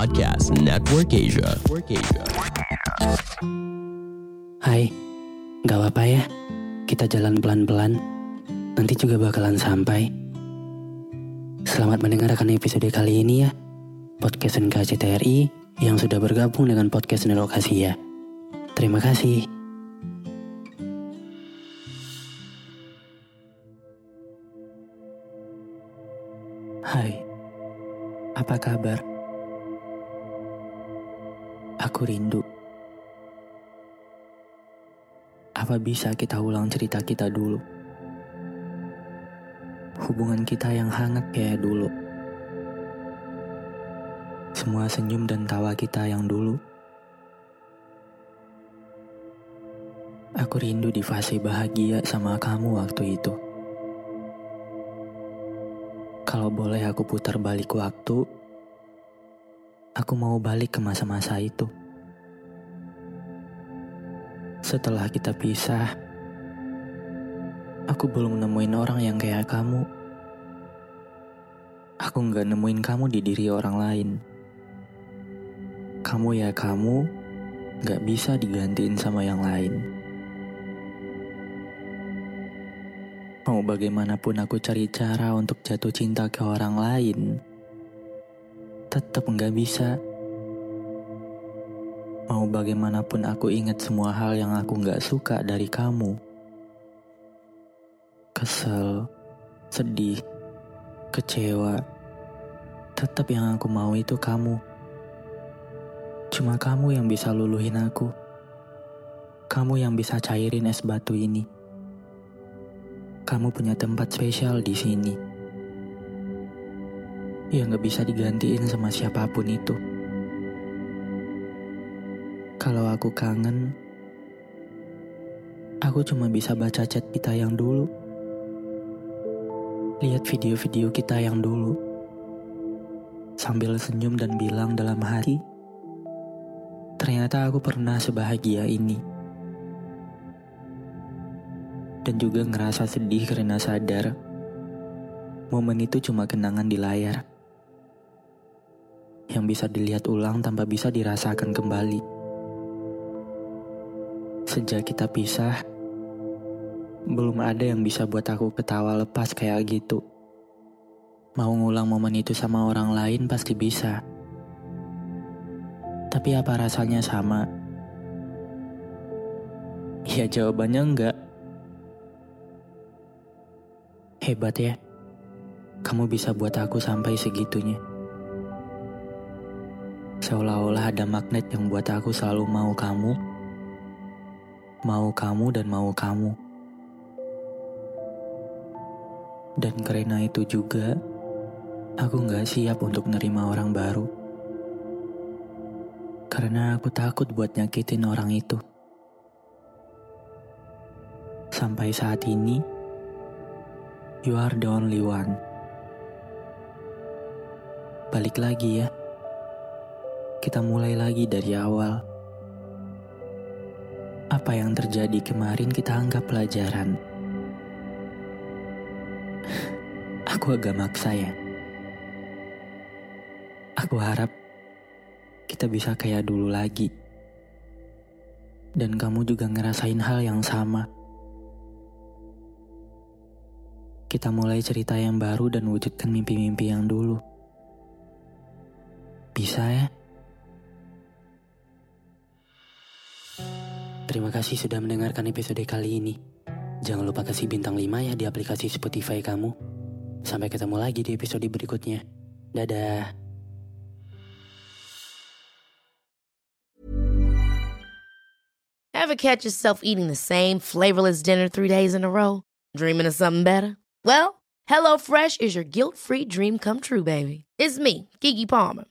Podcast Network Asia. Network Asia. Hai, gak apa-apa ya. Kita jalan pelan-pelan. Nanti juga bakalan sampai. Selamat mendengarkan episode kali ini ya. Podcast NKCTRI yang sudah bergabung dengan podcast Nelokasi ya. Terima kasih. Hai, apa kabar? Aku rindu. Apa bisa kita ulang cerita kita dulu? Hubungan kita yang hangat kayak dulu. Semua senyum dan tawa kita yang dulu. Aku rindu di fase bahagia sama kamu waktu itu. Kalau boleh aku putar balik waktu, aku mau balik ke masa-masa itu. Setelah kita pisah, aku belum nemuin orang yang kayak kamu. Aku nggak nemuin kamu di diri orang lain. Kamu ya kamu, nggak bisa digantiin sama yang lain. Mau bagaimanapun aku cari cara untuk jatuh cinta ke orang lain, tetap nggak bisa. Mau bagaimanapun aku ingat semua hal yang aku nggak suka dari kamu. Kesel, sedih, kecewa. Tetap yang aku mau itu kamu. Cuma kamu yang bisa luluhin aku. Kamu yang bisa cairin es batu ini. Kamu punya tempat spesial di sini. Yang gak bisa digantiin sama siapa pun itu. Kalau aku kangen, aku cuma bisa baca chat kita yang dulu. Lihat video-video kita yang dulu. Sambil senyum dan bilang dalam hati, ternyata aku pernah sebahagia ini. Dan juga ngerasa sedih karena sadar, momen itu cuma kenangan di layar. Yang bisa dilihat ulang tanpa bisa dirasakan kembali. Sejak kita pisah, belum ada yang bisa buat aku ketawa lepas kayak gitu. Mau ngulang momen itu sama orang lain pasti bisa. Tapi apa rasanya sama? Ya jawabannya enggak. Hebat ya. Kamu bisa buat aku sampai segitunya. Seolah-olah ada magnet yang buat aku selalu mau kamu mau kamu dan mau kamu. Dan karena itu juga, aku gak siap untuk nerima orang baru. Karena aku takut buat nyakitin orang itu. Sampai saat ini, you are the only one. Balik lagi ya. Kita mulai lagi dari awal. Apa yang terjadi kemarin kita anggap pelajaran. Aku agak maksa ya. Aku harap kita bisa kayak dulu lagi. Dan kamu juga ngerasain hal yang sama. Kita mulai cerita yang baru dan wujudkan mimpi-mimpi yang dulu. Bisa ya? Terima kasih sudah mendengarkan episode kali ini. Jangan lupa kasih bintang 5 ya di aplikasi Spotify kamu. Sampai ketemu lagi di episode berikutnya. Dadah. Ever catch yourself eating the same flavorless dinner three days in a row? Dreaming of something better? Well, HelloFresh is your guilt-free dream come true, baby. It's me, Kiki Palmer.